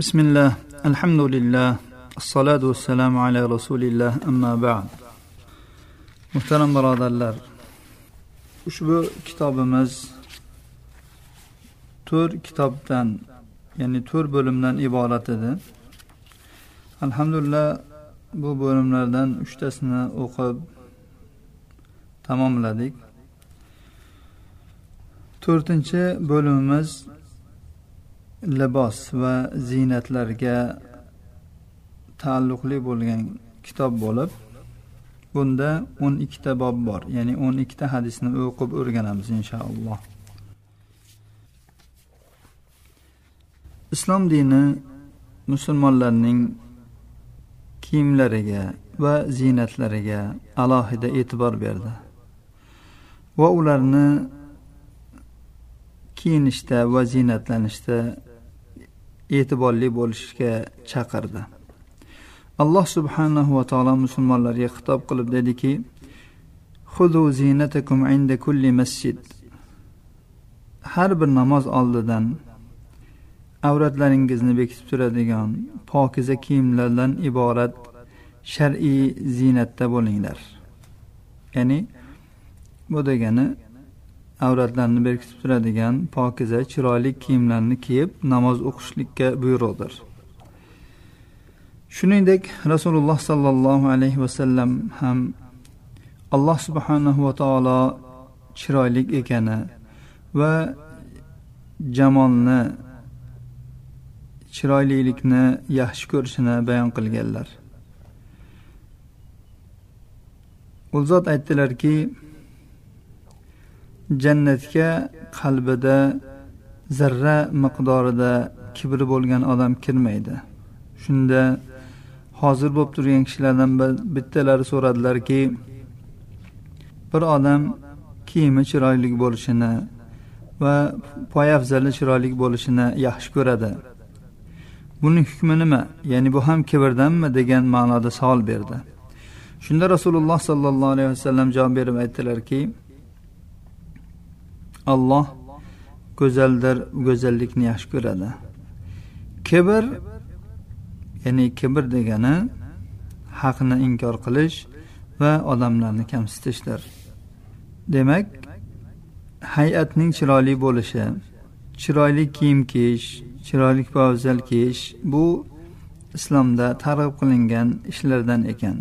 بسم الله الحمد لله الصلاة والسلام على رسول الله أما بعد muhtaram birodarlar ushbu kitobimiz to'rt kitobdan ya'ni to'rt bo'limdan iborat edi alhamdulillah bu bo'limlardan uchtasini o'qib tamomladik to'rtinchi bo'limimiz libos va ziynatlarga taalluqli bo'lgan kitob bo'lib bunda o'n ikkita bob bor ya'ni o'n ikkita hadisni o'qib o'rganamiz inshaalloh. Islom dini musulmonlarning kiyimlariga va ziynatlariga alohida e'tibor berdi va ularni kiyinishda va ziynatlanishda e'tiborli bo'lishga chaqirdi. Alloh subhanahu va taolo musulmonlarga xitob qilib dediki xudu zinatakum inda kulli masjid. Har bir namoz oldidan avratlaringizni bekitib turadigan pokiza kiyimlardan iborat shar'iy ziynatda bo'linglar. Ya'ni bu degani avratlarni berkitib turadigan pokiza chiroyli kiyimlarni kiyib namoz o'qishlikka buyruqdir. Shuningdek rasululloh sollallohu alayhi vasallam ham alloh subhanahu va taolo chiroyli ekani va jamolni chiroylilikni yaxshi ko'rishini bayon qilganlar. U zot aytdilarki jannatga qalbida zarra miqdorida kibri bo'lgan odam kirmaydi. Shunda hozir bo'lib turgan kishilardan bittalari so'radilarki bir odam kiyimi chiroyli bo'lishini va poyafzali chiroyli bo'lishini yaxshi ko'radi. Buning hukmi nima? Ya'ni bu ham kibrdanmi degan ma'noda savol berdi. Shunda rasululloh sollallohu alayhi vasallam javob berib aytdilarki alloh go'zaldir go'zallikni yaxshi ko'radi. Kibr ya'ni kibr degani haqni inkor qilish va odamlarni kamsitishdir. Demak hay'atning chiroyli bo'lishi chiroyli kiyim kiyish chiroyli poyafzal kiyish bu islomda targ'ib qilingan ishlardan ekan.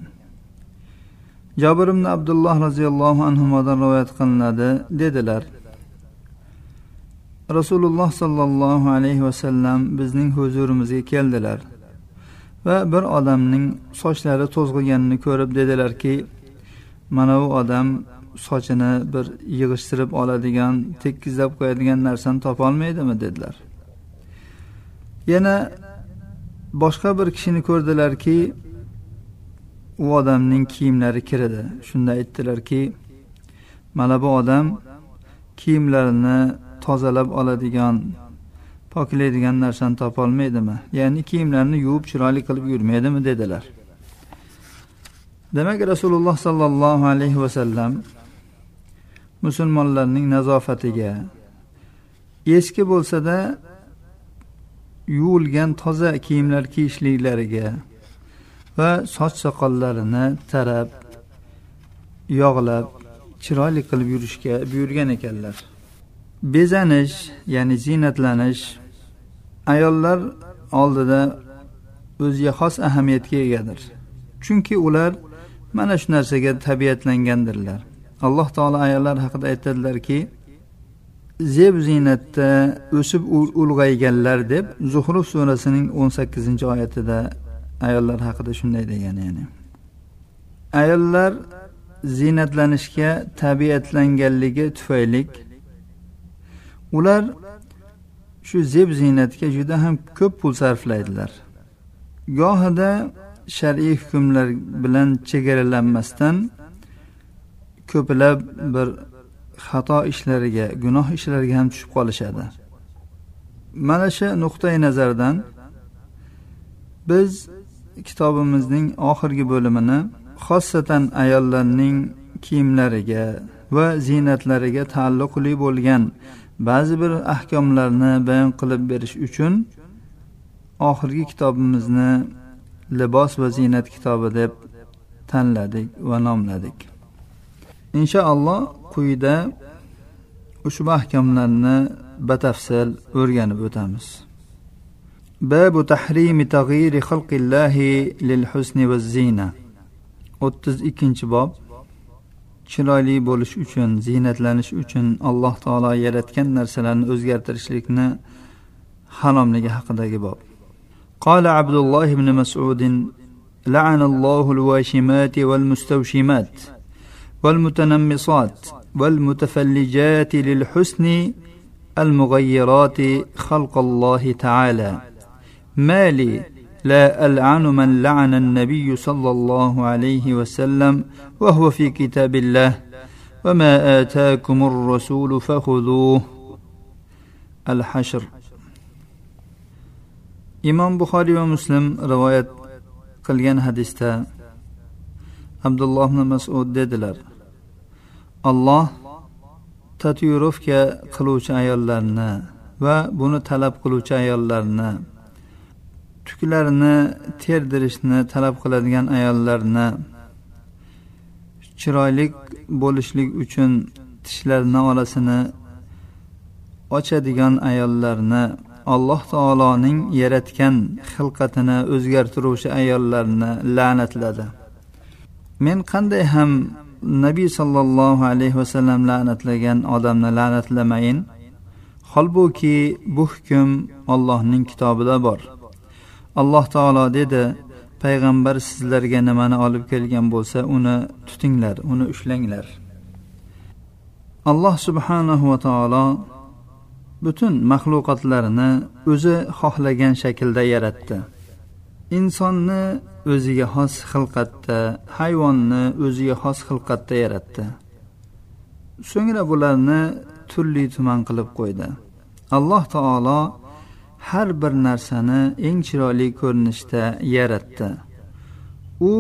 Jobir ibn abdulloh roziyallohu anhudan rivoyat qilinadi dedilar rasululloh sollallohu alayhi vasallam bizning huzurimizga keldilar va bir odamning sochlari to'zg'iganini ko'rib dedilarki mana bu odam sochini bir yig'ishtirib oladigan tekizlab qo'yadigan narsani topolmaydimi dedilar. Yana boshqa bir kishini ko'rdilarki u odamning kiyimlari kiridi shunda aytdilarki mana bu odam kiyimlarini tozalab oladigan poklaydigan narsani topolmaydimi? Ya'ni kiyimlarini yuvib chiroyli qilib yurmaydimi dedilar. Demak rasululloh sollallohu alayhi vasallam musulmonlarning nazofatiga eski bo'lsada yuvilgan toza kiyimlar kiyishliklariga va soch soqollarini tarab yog'lab chiroyli qilib yurishga buyurgan ekanlar. Bezanish ya'ni ziynatlanish ayollar oldida o'ziga xos ahamiyatga egadir. Chunki ular mana shu narsaga tabiatlangandirlar. Alloh taolo ayollar haqida aytadilarki zeb ziynatda o'sib ulg'ayganlar deb zuhruf surasining o'n sakkizinchi oyatida ayollar haqida shunday degan ya'ni ayollar ziynatlanishga tabiatlanganligi tufaylik ular shu zeb ziynatga juda ham ko'p pul sarflaydilar. Gohida shar'iy hukmlar bilan chegaralanmasdan ko'plab bir xato ishlariga gunoh ishlariga ham tushib qolishadi. Mana shu nuqtai nazardan biz kitobimizning oxirgi bo'limini xossatan ayollarning kiyimlariga va ziynatlariga taalluqli bo'lgan ba'zi bir ahkomlarni bayon qilib berish uchun oxirgi kitobimizni libos va ziynat kitobi deb tanladik va nomladik. Inshaalloh quyida ushbu ahkomlarni batafsil o'rganib o'tamiz. Babu tahrimi tag'yiri xalqillahi lil husni va zina. o'ttiz ikkinchi bob. chiroyli bo'lish uchun ziynatlanish uchun alloh taolo yaratgan narsalarni o'zgartirishlikni haromligi haqidagi bob قال عبد الله بن مسعود لعن الله الواشمات والمستوشمات والمتنمصات والمتفلجات للحسن المغيرات خلق الله تعالى ما لي لا ألعن من لعن النبي صلى الله عليه وسلم وهو في كتاب الله وما آتاكم الرسول فخذوه الحشر imom buxoriy va muslim rivoyat qilgan hadisda abdulloh ibn masud dedilar alloh tatuirovka qiluvchi ayollarni va buni talab qiluvchi ayollarni tuklarini terdirishni talab qiladigan ayollarni chiroyli bo'lishlik uchun tishlarini orasini ochadigan ayollarni alloh taoloning yaratgan xilqatini o'zgartiruvchi ayollarni la'natladi. Men qanday ham nabiy sollallohu alayhi vasallam la'natlagan odamni la'natlamayin holbuki bu hukm ollohning kitobida bor. Alloh taolo dedi payg'ambar sizlarga nimani olib kelgan bo'lsa uni tutinglar uni ushlanglar. Alloh subhanahu va taolo butun maxluqotlarni o'zi xohlagan shaklda yaratdi. Insonni o'ziga xos xilqatda hayvonni o'ziga xos xilqatda yaratdi. So'ngra bularni turli tuman qilib qo'ydi. Alloh taolo har bir narsani eng chiroyli ko'rinishda yaratdi. U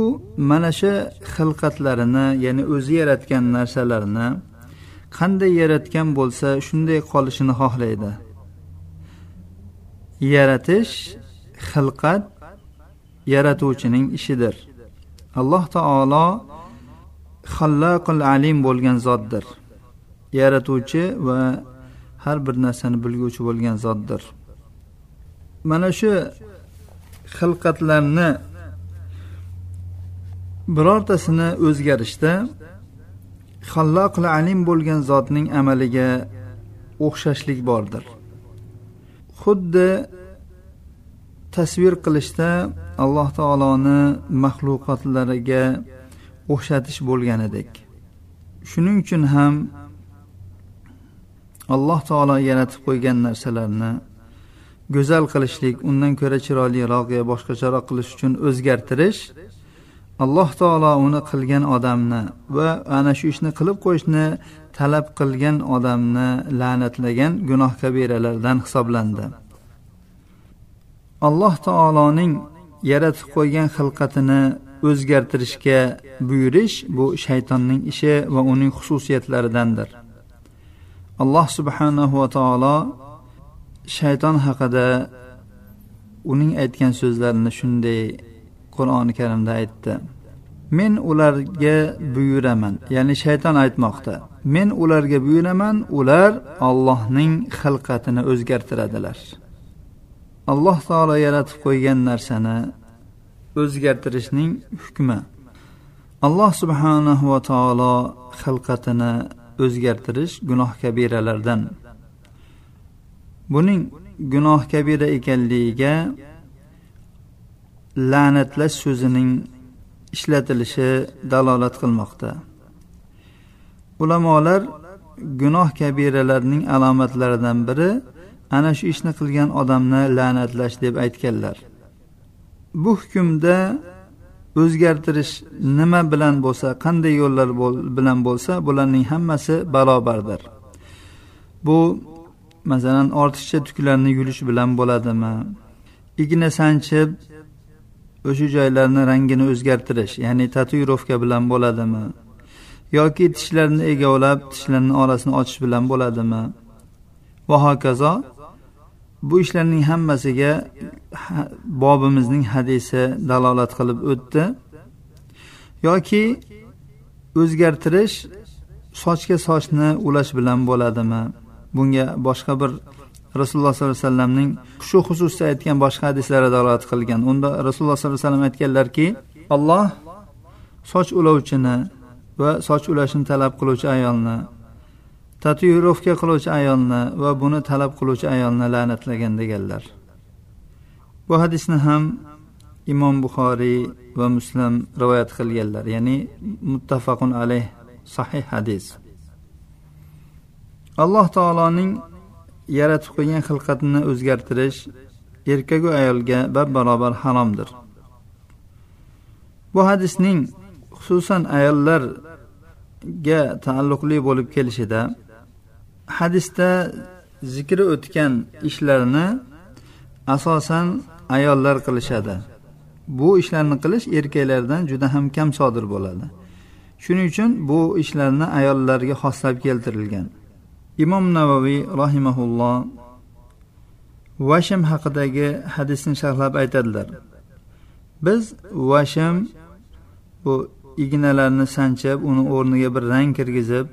mana shu xilqatlarini ya'ni o'zi yaratgan narsalarni qanday yaratgan bo'lsa shunday qolishini xohlaydi. Yaratish xilqat yaratuvchining ishidir. Alloh taolo xalloqil alim bo'lgan zotdir. Yaratuvchi va har bir narsani bilguvchi bo'lgan zotdir. Mana shu xilqatlarni birortasini o'zgarishda xalloqil alim bo'lgan zotning amaliga o'xshashlik bordir. Xuddi tasvir qilishda alloh taoloni maxluqotlariga o'xshatish bo'lganidek. Shuning uchun ham alloh taolo yaratib qo'ygan narsalarni go'zal qilishlik undan ko'ra chiroyliroq yo boshqacharoq qilish uchun o'zgartirish alloh taolo uni qilgan odamni va ana shu ishni qilib qo'yishni talab qilgan odamni la'natlagan gunoh kabiralardan hisoblandi. Alloh taoloning yaratib qo'ygan xilqatini o'zgartirishga buyurish bu shaytonning ishi va uning xususiyatlaridandir. Alloh subhanahu va taolo shayton haqida uning aytgan so'zlarini shunday qur'oni karimda aytdi. Men ularga buyuraman ya'ni shayton aytmoqda. Men ularga buyuraman ular ollohning xilqatini o'zgartiradilar. Alloh taolo yaratib qo'ygan narsani o'zgartirishning hukmi. Alloh subhanahu va taolo xilqatini o'zgartirish gunoh kabiralardan buning gunoh kabira ekanligiga la'natlash so'zining ishlatilishi dalolat qilmoqda. Ulamolar gunoh kabiralarning alomatlaridan biri ana shu ishni qilgan odamni la'natlash deb aytganlar. Bu hukmda o'zgartirish nima bilan bo'lsa qanday yo'llar bilan bo'lsa bularning hammasi barobardir bu masalan ortiqcha tuklarni yulish bilan bo'ladimi? Igna sanchib o'sha joylarni rangini o'zgartirish ya'ni tatuirovka bilan bo'ladimi? Yoki tishlarni egovlab tishlarni orasini ochish bilan bo'ladimi? Va hokazo bu ishlarning hammasiga bobimizning hadisi dalolat qilib o'tdi. Yoki o'zgartirish sochga sochni ulash bilan bo'ladimi? Bunga boshqa bir rasululloh sollallohu alayhi vasallamning shu xususda aytgan boshqa hadislari dalolat qilgan. Unda rasululloh sollallohu alayhi vasallam aytganlarki alloh soch ulovchini va soch ulashni talab qiluvchi ayolni tatuirovka qiluvchi ayolni va buni talab qiluvchi ayolni la'natlagan deganlar. Bu hadisni ham imom buxoriy va muslim rivoyat qilganlar. Ya'ni muttafaqun alayh sahih hadis. Alloh taoloning yaratib qo'ygan xilqatini o'zgartirish erkagu ayolga bab barobar haromdir. Bu hadisning xususan ayollarga taalluqli bo'lib kelishida hadisda zikri o'tgan ishlarni asosan ayollar qilishadi. Bu ishlarni qilish erkaklardan juda ham kam sodir bo'ladi. Shuning uchun bu ishlarni ayollarga xoslab keltirilgan. Imom navoiy rahimaulloh vashim haqidagi hadisni sharhlab aytadilar. Biz vashim bu ignalarni sanchib uni o'rniga bir rang kirgizib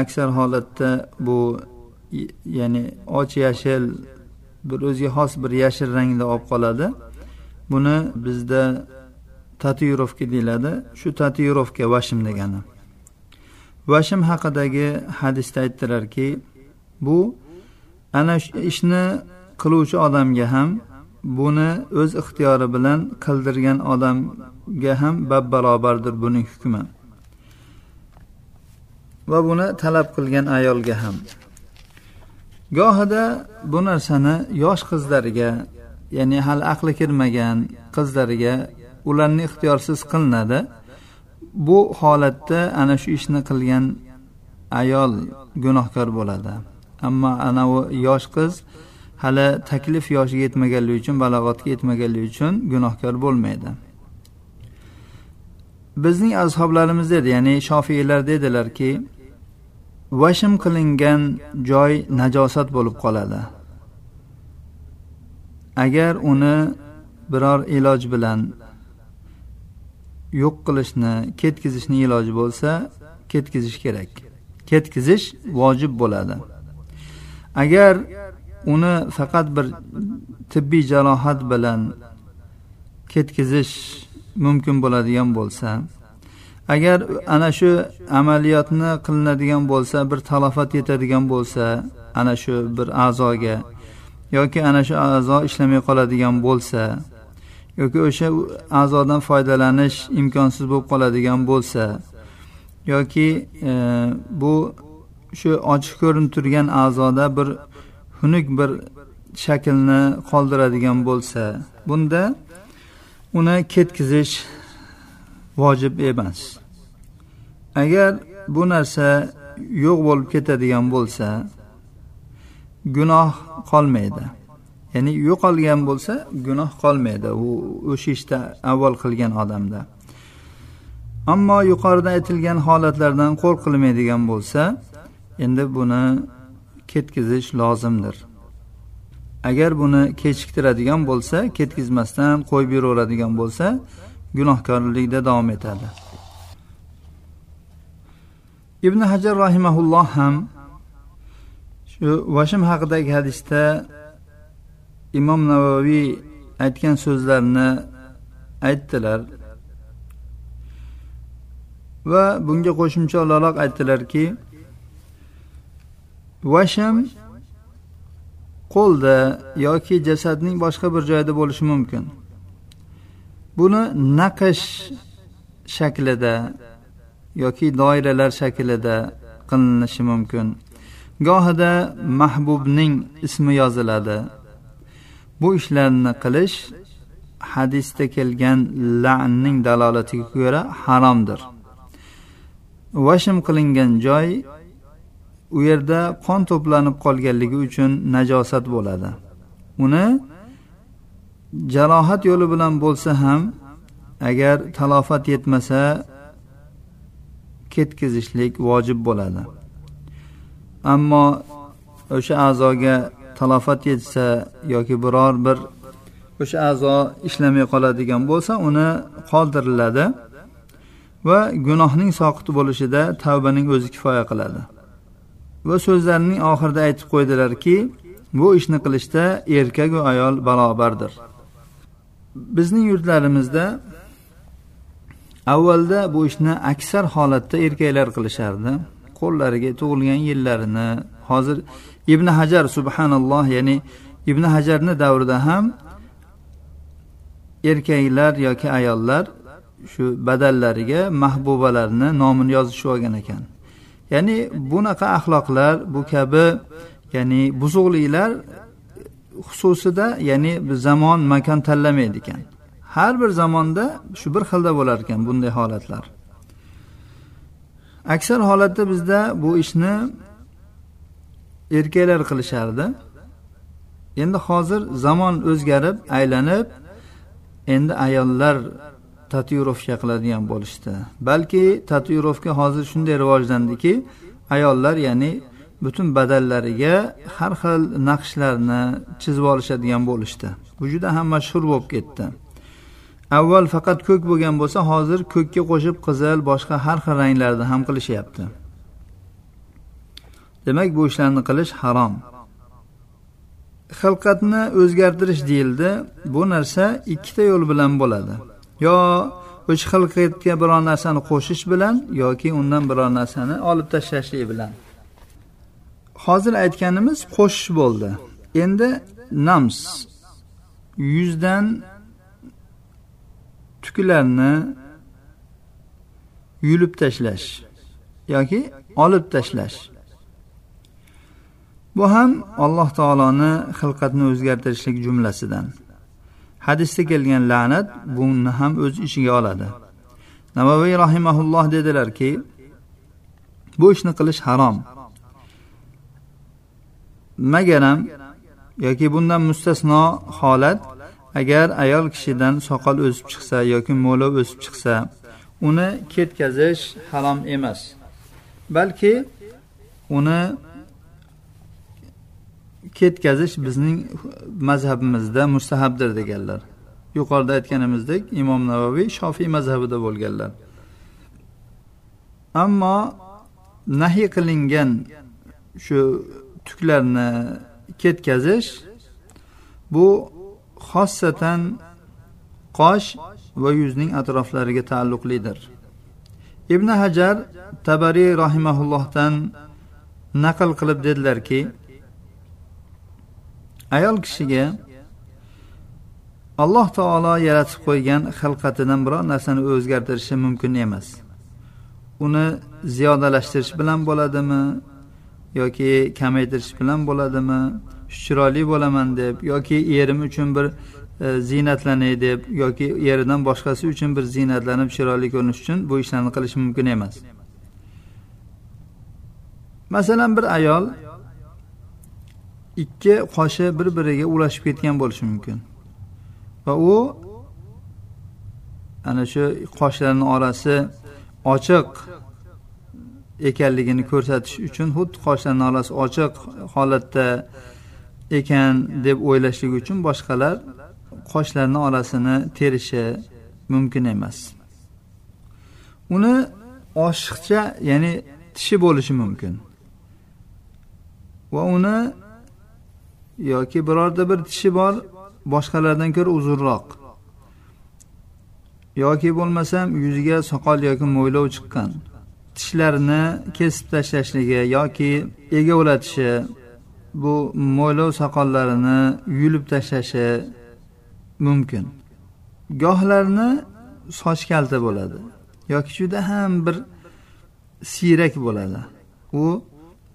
aksar holatda bu ya'ni och yashil bir o'ziga xos bir yashil rangda olib qoladi. Buni bizda tatuirovka deyiladi. Shu tatuirovka vashim degani. Vashim haqidagi hadisda aytdilarki bu ana shu ishni qiluvchi odamga ham buni o'z ixtiyori bilan qildirgan odamga ham bab barobardir buning hukmi. Va buni talab qilgan ayolga ham. Gohida bu narsani yosh qizlarga ya'ni hali aqli kirmagan qizlarga ularni ixtiyorsiz qilinadi. Bu holatda ana shu ishni qilgan ayol gunohkor bo'ladi. Ammo anavi yosh qiz hali taklif yoshiga yetmaganligi uchun balog'atga yetmaganligi uchun gunohkor bo'lmaydi. Bizning azhoblarimiz dedi ya'ni shofiylar dedilarki vashm qilingan joy najosat bo'lib qoladi. Agar uni biror iloj bilan yo'q qilishni ketkizishni iloji bo'lsa ketkizish kerak. Ketkizish vojib bo'ladi. Agar uni faqat bir tibbiy jarohat bilan ketkizish mumkin bo'ladigan bo'lsa agar ana shu amaliyotni qilinadigan bo'lsa bir talofat yetadigan bo'lsa ana shu bir a'zoga yoki ana shu a'zo ishlamay qoladigan bo'lsa yoki o'sha a'zodan foydalanish imkonsiz bo'lib qoladigan bo'lsa yoki e, bu shu ochiq ko'rinib turgan a'zoda bir xunuk bir shaklni qoldiradigan bo'lsa bunda uni ketkizish vojib emas. Agar bu narsa yo'q bo'lib ketadigan bo'lsa gunoh qolmaydi. Ya'ni yo'qolgan bo'lsa gunoh qolmaydi. U o'sha ishda avval qilgan odamda. Ammo yuqorida aytilgan holatlardan qo'rqilmaydigan bo'lsa endi buni ketkizish lozimdir. Agar buni kechiktiradigan bo'lsa ketkizmasdan qo'yib yuraveradigan bo'lsa gunohkorlikda davom etadi. Ibn hajar rahimaulloh ham shu vashim haqidagi hadisda imom navoiy aytgan so'zlarni aytdilar. Va bunga qo'shimcha o'laroq aytdilarki vasham qo'lda yoki jasadning boshqa bir joyida bo'lishi mumkin. Buni naqsh shaklida yoki doiralar shaklida qilinishi mumkin. Gohida mahbubning ismi yoziladi. Bu ishlarni qilish hadisda kelgan la'nning dalolatiga ko'ra haromdir. Vashm qilingan joy u yerda qon to'planib qolganligi uchun najosat bo'ladi. Uni jarohat yo'li bilan bo'lsa ham agar talofat yetmasa ketkizishlik vojib bo'ladi. Ammo o'sha a'zoga talofat yetsa yoki biror bir o'sha a'zo ishlamay qoladigan bo'lsa uni qoldiriladi va gunohning soqiti bo'lishida tavbaning o'zi kifoya qiladi. Va so'zlarining oxirida aytib qo'ydilarki bu ishni qilishda erkaku ayol barobardir. Bizning yurtlarimizda avvalda bu ishni aksar holatda erkaklar qilishardi. Qo'llariga tug'ilgan yillarini hozir ibn hajar subhanalloh ya'ni ibn hajarni davrida ham erkaklar yoki ayollar shu badallariga mahbubalarni nomini yozishib olgan ekan. Ya'ni bunaqa axloqlar bu kabi ya'ni buzuqliklar xususida ya'ni zamon makon tanlamaydi ekan. Har bir zamonda shu bir xilda bo'lar ekan bunday holatlar. Aksar holatda bizda bu ishni erkaklar qilishardi. Endi hozir zamon o'zgarib aylanib endi ayollar tatuirovka qiladigan bo'lishdi. Balki tatuirovka hozir shunday rivojlandiki ayollar ya'ni butun badallariga har xil naqshlarni chizib olishadigan bo'lishdi. Bu juda ham mashhur bo'lib ketdi. Avval faqat ko'k bo'lgan bo'lsa hozir ko'kka qo'shib qizil boshqa har xil ranglarda ham qilishyapti. Demak bu ishlarni qilish harom. Xilqatni o'zgartirish deyildi. Bu narsa ikkita yo'l bilan bo'ladi. Yo o'sha xilqatga biror narsani qo'shish bilan yoki undan biror narsani olib tashlashlik bilan. Hozir aytganimiz qo'shish bo'ldi. Endi nams. Yuzdan tuklarni yulib tashlash yoki olib tashlash. Bu ham alloh taoloni xilqatni o'zgartirishlik jumlasidan. Hadisda kelgan la'nat buni ham o'z ichiga oladi. Navoiy rahimaulloh dedilarki bu ishni qilish harom. Magaram yoki bundan mustasno holat agar ayol kishidan soqol o'sib chiqsa yoki mo'lov o'sib chiqsa uni ketkazish harom emas balki uni ketkazish bizning mazhabimizda mustahabdir deganlar. Yuqorida aytganimizdek imom navoiy shofiy mazhabida bo'lganlar. Ammo nahiy qilingan shu tuklarni ketkazish bu xossatan qosh va yuzning atroflariga taalluqlidir. Ibn hajar tabariy rahimaullohdan naql qilib dedilarki ayol kishiga alloh taolo yaratib qo'ygan xilqatidan biror narsani o'zgartirishi mumkin emas. Uni ziyodalashtirish bilan bo'ladimi yoki kamaytirish bilan bo'ladimi chiroyli bo'laman deb yoki erim uchun bir e, ziynatlanay deb yoki eridan boshqasi uchun bir ziynatlanib chiroyli ko'rinish uchun bu ishlarni qilish mumkin emas. Masalan bir ayol ikki qoshi bir biriga ulashib ketgan bo'lishi mumkin. Va u ana shu qoshlarni orasi ochiq ekanligini ko'rsatish uchun xuddi qoshlarni orasi ochiq holatda ekan deb o'ylashlik uchun boshqalar qoshlarni orasini terishi mumkin emas. Uni oshiqcha ya'ni tishi bo'lishi mumkin. Va uni yoki birorta bir tishi bor boshqalardan ko'ra uzunroq. Yoki bo'lmasam yuziga soqol yoki mo'ylov chiqqan. Tishlarini kesib tashlashligi yoki egovlatishi bu mo'ylov soqollarini yulib tashlashi mumkin. Gohlarni soch kalta bo'ladi yoki juda ham bir siyrak bo'ladi. U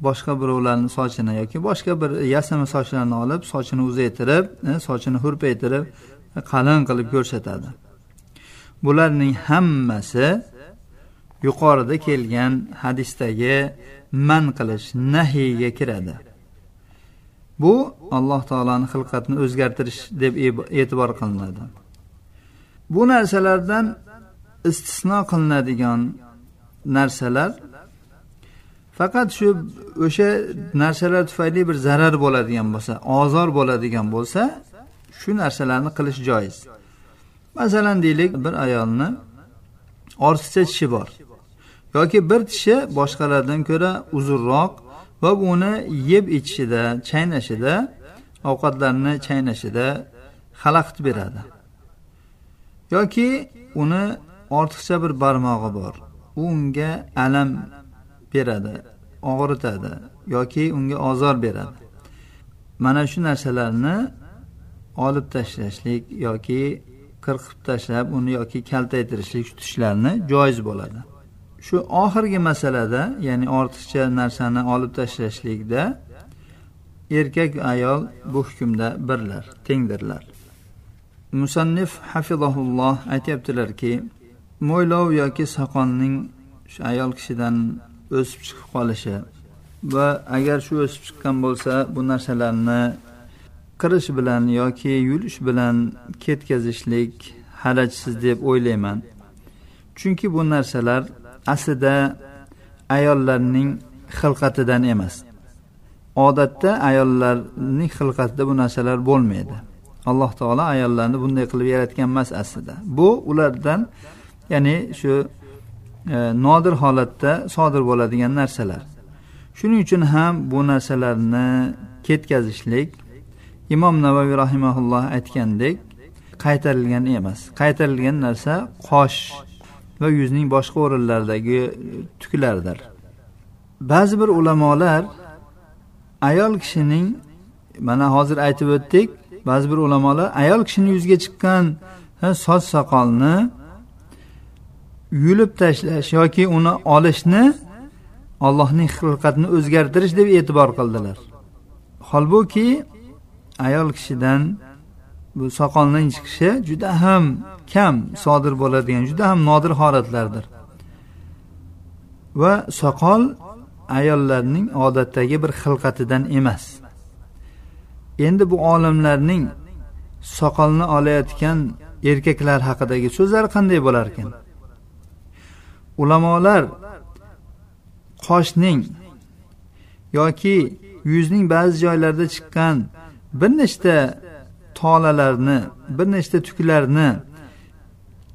boshqa birovlarni sochini yoki boshqa bir yasama sochlarni olib sochini uzaytirib e, sochini hurpaytirib e, qalin qilib ko'rsatadi. Bularning hammasi yuqorida kelgan hadisdagi man qilish nahiyga kiradi. Bu alloh taoloni xilqatni o'zgartirish deb e-, e'tibor qilinadi. Bu narsalardan istisno qilinadigan narsalar faqat shu o'sha narsalar tufayli bir zarar bo'ladigan bo'lsa ozor bo'ladigan bo'lsa shu narsalarni qilish joiz. Masalan deylik bir ayolni ortiqcha tishi bor. Yoki bir tishi boshqalardan ko'ra uzunroq va uni yeb ichishida chaynashida ovqatlarni chaynashida xalaqit beradi. Yoki uni ortiqcha bir barmog'i bor. U unga alam beradi. Og'ritadi yoki unga ozor beradi. Mana shu narsalarni olib tashlashlik yoki qirqib tashlab uni yoki kaltaytirishlik tutishlarni joiz bo'ladi. Shu oxirgi masalada ya'ni ortiqcha narsani olib tashlashlikda erkak ayol bu hukmda birlar tengdirlar. Musannif hafizahulloh aytyaptilarki mo'ylov yoki soqolning shu ayol kishidan o'sib chiqib qolishi. Va agar shu o'sib chiqqan bo'lsa bu narsalarni qirish bilan yoki yulish bilan ketkazishlik harajsiz deb o'ylayman. Chunki bu narsalar aslida ayollarning xilqatidan emas. Odatda ayollarning xilqatida bu narsalar bo'lmaydi. Alloh taolo ayollarni bunday qilib yaratgan emas aslida. Bu ulardan ya'ni shu E, nodir holatda sodir bo'ladigan narsalar. Shuning uchun ham bu narsalarni ketkazishlik imom navaviy rahimaulloh aytgandek qaytarilgan emas. Qaytarilgan narsa qosh va yuzning boshqa o'rinlaridagi tuklardir ba'zi bir ulamolar ayol kishining mana hozir aytib o'tdik ba'zi bir ulamolar ayol kishini yuziga chiqqan soch soqolni yulib tashlash yoki uni olishni allohning xilqatini o'zgartirish deb e'tibor qildilar. Holbuki ayol kishidan bu soqolning chiqishi juda ham kam sodir bo'ladigan juda ham nodir holatlardir. Va soqol ayollarning odatdagi bir xilqatidan emas. Endi bu olimlarning soqolni olayotgan erkaklar haqidagi so'zlari qanday bo'larkan? Ulamolar qoshning yoki yuzning ba'zi joylarida chiqqan bir nechta tolalarni bir nechta tuklarni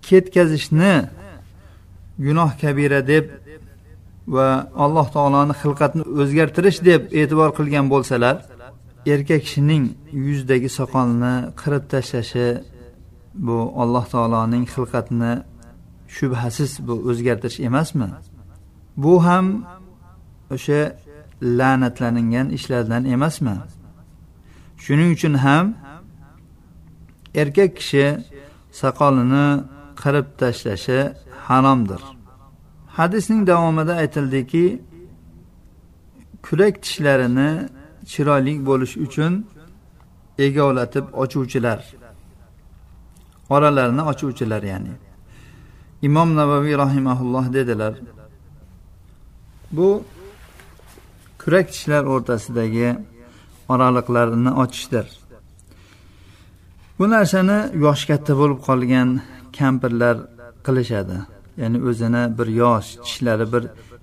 ketkazishni gunoh kabira deb va alloh taoloni xilqatni o'zgartirish deb e'tibor qilgan bo'lsalar erkak kishining yuzidagi soqolni qirib tashlashi bu alloh taoloning xilqatini shubhasiz bu o'zgartirish emasmi? Bu ham o'sha la'natlangan ishlardan emasmi? Shuning uchun ham erkak kishi soqolini qirib tashlashi haromdir. Hadisning davomida aytildiki kurak tishlarini chiroyli bo'lish uchun egovlatib ochuvchilar oralarini ochuvchilar ya'ni. Imom navaviy rahimaulloh dedilar bu kurak tishlar o'rtasidagi oraliqlarni ochishdir bu narsani yoshi katta bo'lib qolgan kampirlar qilishadi. Ya'ni o'zini bir yosh tishlari bir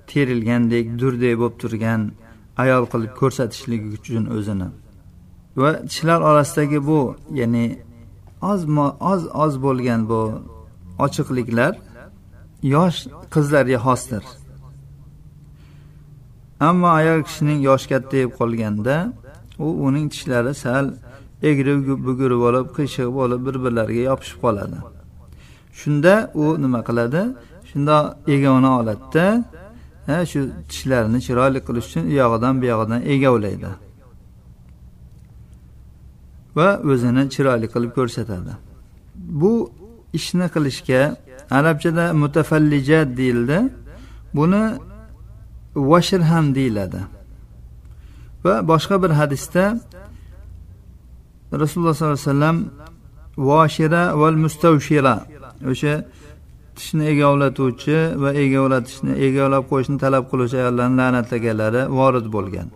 terilgandek durdek bo'lib turgan ayol qilib ko'rsatishlik uchun o'zini va tishlar orasidagi bu ya'ni oz oz oz bo'lgan bu ochiqliklar yosh qizlarga xosdir. Ammo ayol kishining yoshi kattayib qolganda u uning tishlari sal egri bugri bo'lib qiyshiq bo'lib bir birlariga yopishib qoladi. Shunda u nima qiladi? Shundoq egovni oladida shu tishlarini chiroyli qilish uchun u yog'idan bu yog'idan egovlaydi va o'zini chiroyli qilib ko'rsatadi. Bu ishni qilishga arabchada mutafallijat deyildi. Buni vashr ham deyiladi. Va boshqa bir hadisda rasululloh sollallohu alayhi vasallam voshira val mustavshira o'sha tishni egovlatuvchi va egovlatishni egovlab qo'yishni talab qiluvchi ayollarni la'natlaganlari vorid bo'lgan.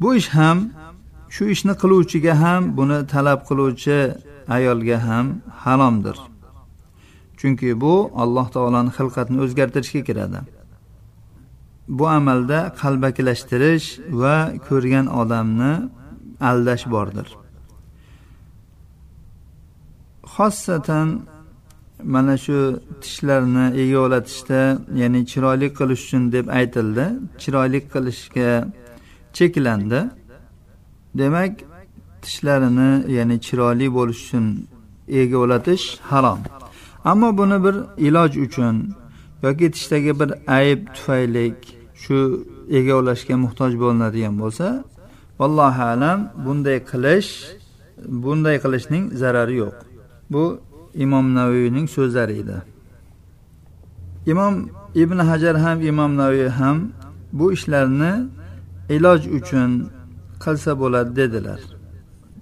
Bu ish ham shu ishni qiluvchiga ham buni talab qiluvchi ayolga ham haromdir chunki bu alloh taoloni xilqatini o'zgartirishga kiradi. Bu amalda qalbakilashtirish va ko'rgan odamni aldash bordir. Xossatan mana shu tishlarni egovlatishda ya'ni chiroyli qilish uchun deb aytildi. Chiroyli qilishga cheklandi. Demak tishlarini ya'ni chiroyli bo'lish uchun egovlatish harom. Ammo buni bir iloj uchun yoki tishdagi bir ayb tufaylik shu egovlashga muhtoj bo'linadigan bo'lsa vallohu alam bunday qilish bunday qilishning zarari yo'q. Bu imom navoiyning so'zlari edi. Imom ibn hajar ham imom navoiy ham bu ishlarni iloj uchun qilsa bo'ladi dedilar.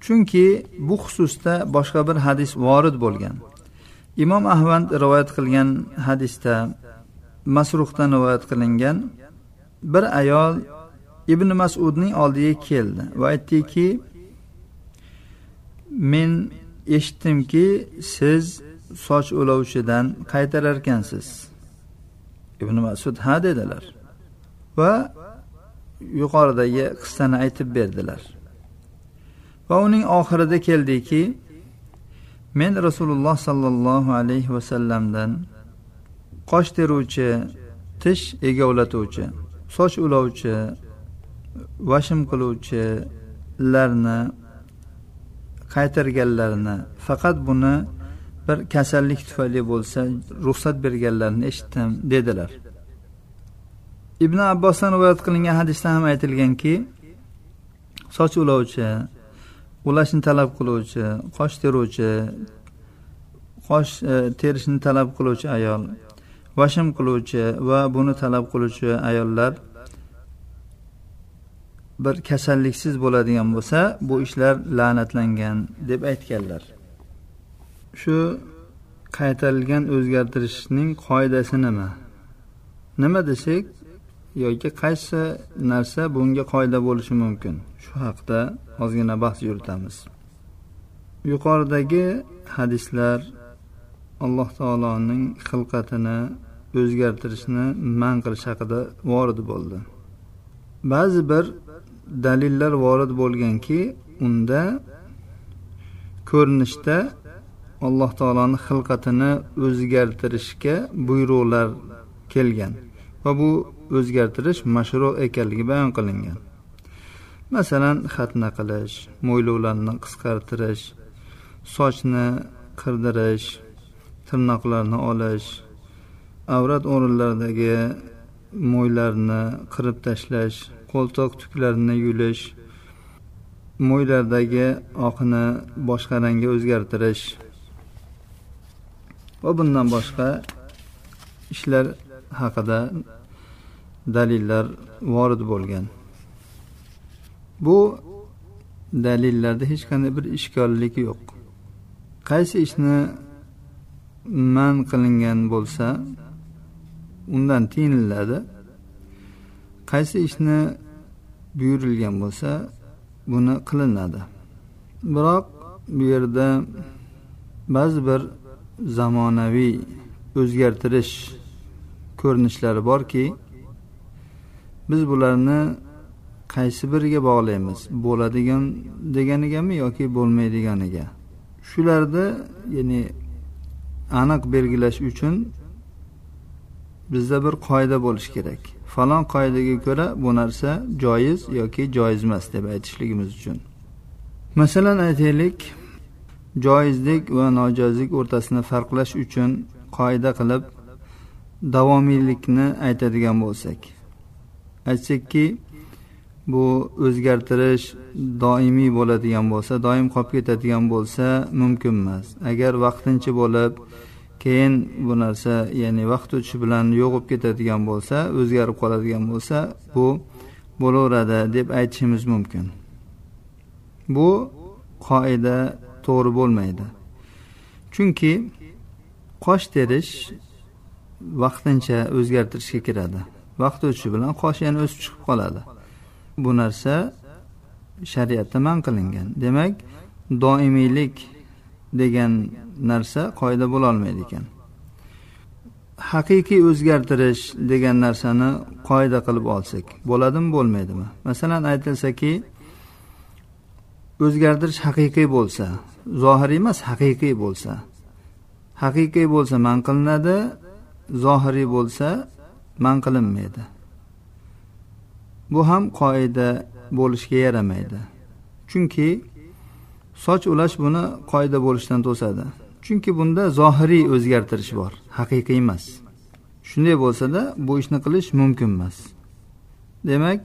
Chunki bu xususda boshqa bir hadis vorid bo'lgan. Imom ahmad rivoyat qilgan hadisda masruhdan rivoyat qilingan bir ayol ibn masudning oldiga keldi va aytdiki men eshitdimki siz soch o'lovchidan qaytararkansiz. Ibn masud ha dedilar va yuqoridagi qissani aytib berdilar. Va uning oxirida keldiki men rasululloh sollallohu alayhi vasallamdan qosh teruvchi tish egovlatuvchi soch ulovchi vashm qiluvchilarni qaytarganlarini faqat buni bir kasallik tufayli bo'lsa ruxsat berganlarini eshitdim dedilar. Ibn abbosdan rivoyat qilingan hadisda ham aytilganki soch ulovchi ulashni talab qiluvchi qosh teruvchi qosh e, terishni talab qiluvchi ayol vashim qiluvchi va buni talab qiluvchi ayollar bir kasalliksiz bo'ladigan bo'lsa bu ishlar la'natlangan deb aytganlar. Shu qaytarilgan o'zgartirishning qoidasi nima? Nima desak yoki qaysi narsa bunga qoida bo'lishi mumkin? Shu haqda ozgina bahs yuritamiz. Yuqoridagi hadislar alloh taoloning xilqatini o'zgartirishni man qilish haqida vorid bo'ldi. Ba'zi bir dalillar vorid bo'lganki unda ko'rinishda alloh taoloni xilqatini o'zgartirishga buyruqlar kelgan va bu o'zgartirish mashru ekanligi bayon qilingan. Masalan xatna qilish mo'ylovlarni qisqartirish sochni qirdirish tirnoqlarni olish avrat o'rinlaridagi mo'ylarni qirib tashlash qo'ltiq tuklarini yulish mo'ylardagi oqni boshqa rangga o'zgartirish va bundan boshqa ishlar haqida dalillar vorid bo'lgan. Bu dalillarda hech qanday bir ishkollik yo'q. Qaysi ishni man qilingan bo'lsa undan tiyiniladi. Qaysi ishni buyurilgan bo'lsa buni qilinadi. Biroq bu yerda ba'zi bir zamonaviy o'zgartirish ko'rinishlari borki biz bularni qaysi biriga bog'laymiz? Bo'ladigan deganigami yoki bo'lmaydiganiga? Shularni ya'ni aniq belgilash uchun bizda bir qoida bo'lishi kerak. Falon qoidaga ko'ra bu narsa joiz yoki joiz emas deb aytishligimiz uchun. Masalan aytaylik joizlik va nojoizlik o'rtasini farqlash uchun qoida qilib davomiylikni aytadigan bo'lsak. Aytsakki bu o'zgartirish doimiy bo'ladigan bo'lsa doim qolib ketadigan bo'lsa mumkin emas. Agar vaqtincha bo'lib keyin bu narsa ya'ni vaqt o'tishi bilan yo'q bo'lib ketadigan bo'lsa o'zgarib qoladigan bo'lsa bu bo'laveradi deb aytishimiz mumkin. Bu qoida to'g'ri bo'lmaydi. Chunki qosh terish vaqtincha o'zgartirishga kiradi. Vaqt o'tishi bilan qosh yana o'sib chiqib qoladi. Bu narsa shariatda man qilingan. Demak doimiylik degan narsa qoida bo'lolmaydi ekan. Haqiqiy o'zgartirish degan narsani qoida qilib olsak bo'ladimi bo'lmaydimi? Masalan aytilsaki o'zgartirish haqiqiy bo'lsa zohiriy emas haqiqiy bo'lsa. Haqiqiy bo'lsa man qilinadi zohiriy bo'lsa man qilinmaydi. Bu ham qoida bo'lishga yaramaydi. Chunki soch ulash buni qoida bo'lishdan to'sadi. Chunki bunda zohiriy o'zgartirish bor haqiqiy emas. Shunday bo'lsada bu ishni qilish mumkin emas. Demak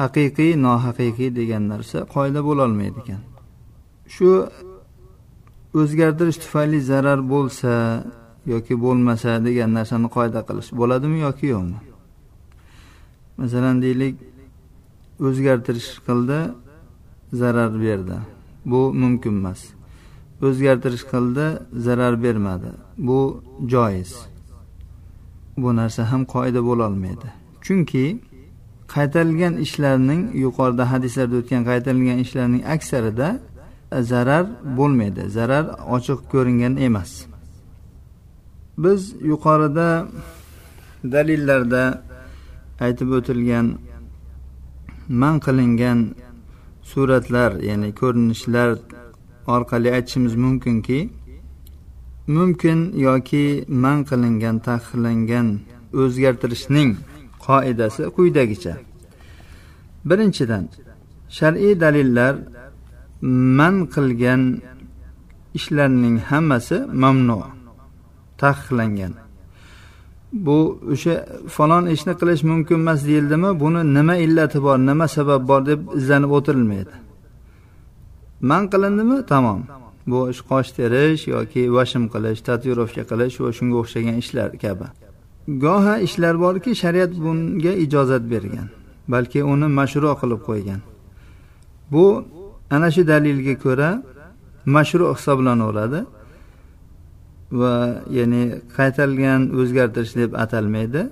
haqiqiy nohaqiqiy degan narsa qoida bo'lolmaydi ekan. Shu o'zgartirish tufayli zarar bo'lsa yoki bo'lmasa degan narsani qoida qilish bo'ladimi yoki yo'qmi? Masalan deylik o'zgartirish qildi zarar berdi. Bu mumkin emas. O'zgartirish qildi zarar bermadi. Bu joiz. Bu narsa ham qoida bo'lolmaydi chunki qaytarilgan ishlarning yuqorida hadislarda o'tgan qaytarilgan ishlarning aksarida zarar bo'lmaydi. Zarar ochiq ko'ringan emas. Biz yuqorida dalillarda aytib o'tilgan man qilingan suratlar ya'ni ko'rinishlar orqali aytishimiz mumkinki mumkin yoki man qilingan taqiqlangan o'zgartirishning qoidasi quyidagicha. Birinchidan shar'iy dalillar man qilgan ishlarning hammasi mamnu taqiqlangan bu o'sha falon ishni qilish mumkin emas deyildimi? Buni nima illati bor nima sabab bor deb izlanib o'tirilmaydi. Man qilindimi? Tamom. Bu ish qosh terish yoki vashim qilish tatuirovka qilish va shunga o'xshagan ishlar kabi. Goha ishlar borki shariat bunga ijozat bergan balki uni mashru qilib qo'ygan. Bu ana shu dalilga ko'ra mashru hisoblanaveradi va ya'ni qaytarilgan o'zgartirish deb atalmaydi.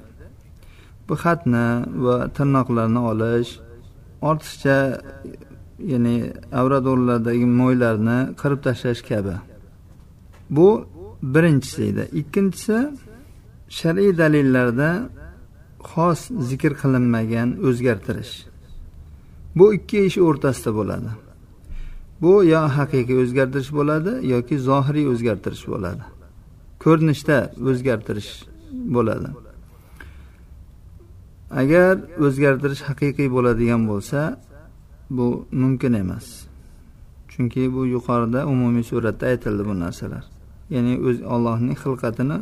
Bu xatni va tirnoqlarni olish ortiqcha ya'ni avrat o'rinlaridagi mo'ylarni qirib tashlash kabi. Bu birinchisi edi. Ikkinchisi shar'iy dalillarda xos zikr qilinmagan o'zgartirish. Bu ikki ish o'rtasida bo'ladi. Bu yo haqiqiy o'zgartirish bo'ladi yoki zohiriy o'zgartirish bo'ladi. Ko'rinishda o'zgartirish bo'ladi. Agar o'zgartirish haqiqiy bo'ladigan bo'lsa bu mumkin emas. Chunki bu yuqorida umumiy suratda aytildi bu narsalar. Ya'ni o'z ollohning xilqatini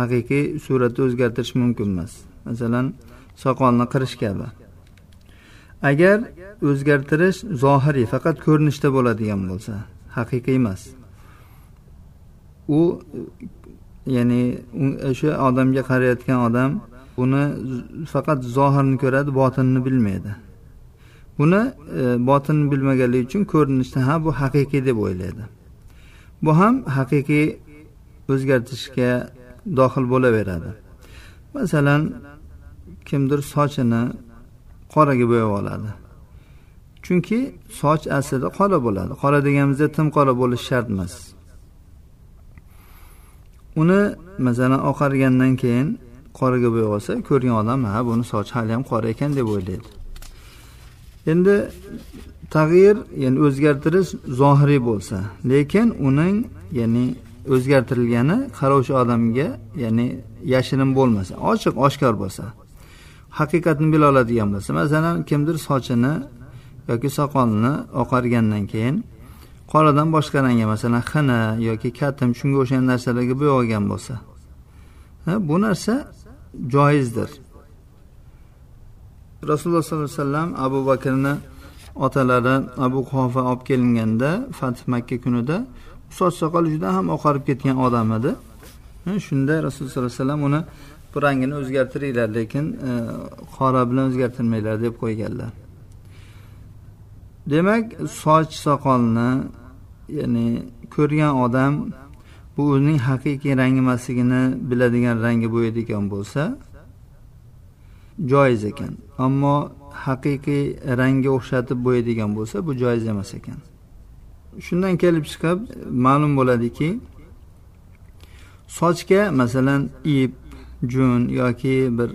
haqiqiy suratda o'zgartirish mumkin emas. Masalan soqolni qirish kabi. Agar o'zgartirish zohiriy faqat ko'rinishda bo'ladigan bo'lsa haqiqiy emas. U ya'ni o'sha odamga qarayotgan odam buni faqat zohirni ko'radi botinni bilmaydi. Buni e, botinni bilmaganligi uchun ko'rinishda ha bu haqiqiy deb o'ylaydi. Bu ham haqiqiy o'zgartirishga dohil bo'laveradi. Masalan kimdir sochini qoraga bo'yab oladi. Chunki soch aslida qora bo'ladi. Qora deganimizda tim qora bo'lishi shart emas. Uni masalan oqargandan keyin qoraga bo'yab olsa ko'rgan odam ha buni sochi haliyam qora ekan deb o'ylaydi. Endi tag'yir ya'ni o'zgartirish zohiriy bo'lsa lekin uning ya'ni o'zgartirilgani qarovchi odamga ya'ni yashirin bo'lmasa ochiq oshkor bo'lsa haqiqatni bila oladigan bo'lsa masalan kimdir sochini yoki soqolini oqargandan keyin qoradan boshqa rangga masalan xina yoki katim shunga o'xshagan narsalarga bo'yalgan bo'lsa. Bu narsa joizdir. Rasululloh sollallohu alayhi vasallam abu bakrni otalari abu quhofa olib kelinganda fath makka kunida soch soqoli juda ham oqarib ketgan odam edi. Shunda rasululloh sollallohu alayhi vasallam uni bu rangini o'zgartiringlar lekin e, qora bilan o'zgartirmanglar deb qo'yganlar. Demak soch soqolni ya'ni ko'rgan odam bu o'zining haqiqiy rangi emasligini biladigan rangi bo'yaydigan bo'lsa joiz ekan. Ammo haqiqiy rangga o'xshatib bo'yaydigan bo'lsa bu joiz emas ekan. Shundan kelib chiqib ma'lum bo'ladiki sochga masalan ip jun yoki bir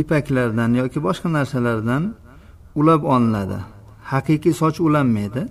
ipaklardan yoki boshqa narsalardan ulab olinadi. Haqiqiy soch ulanmaydi.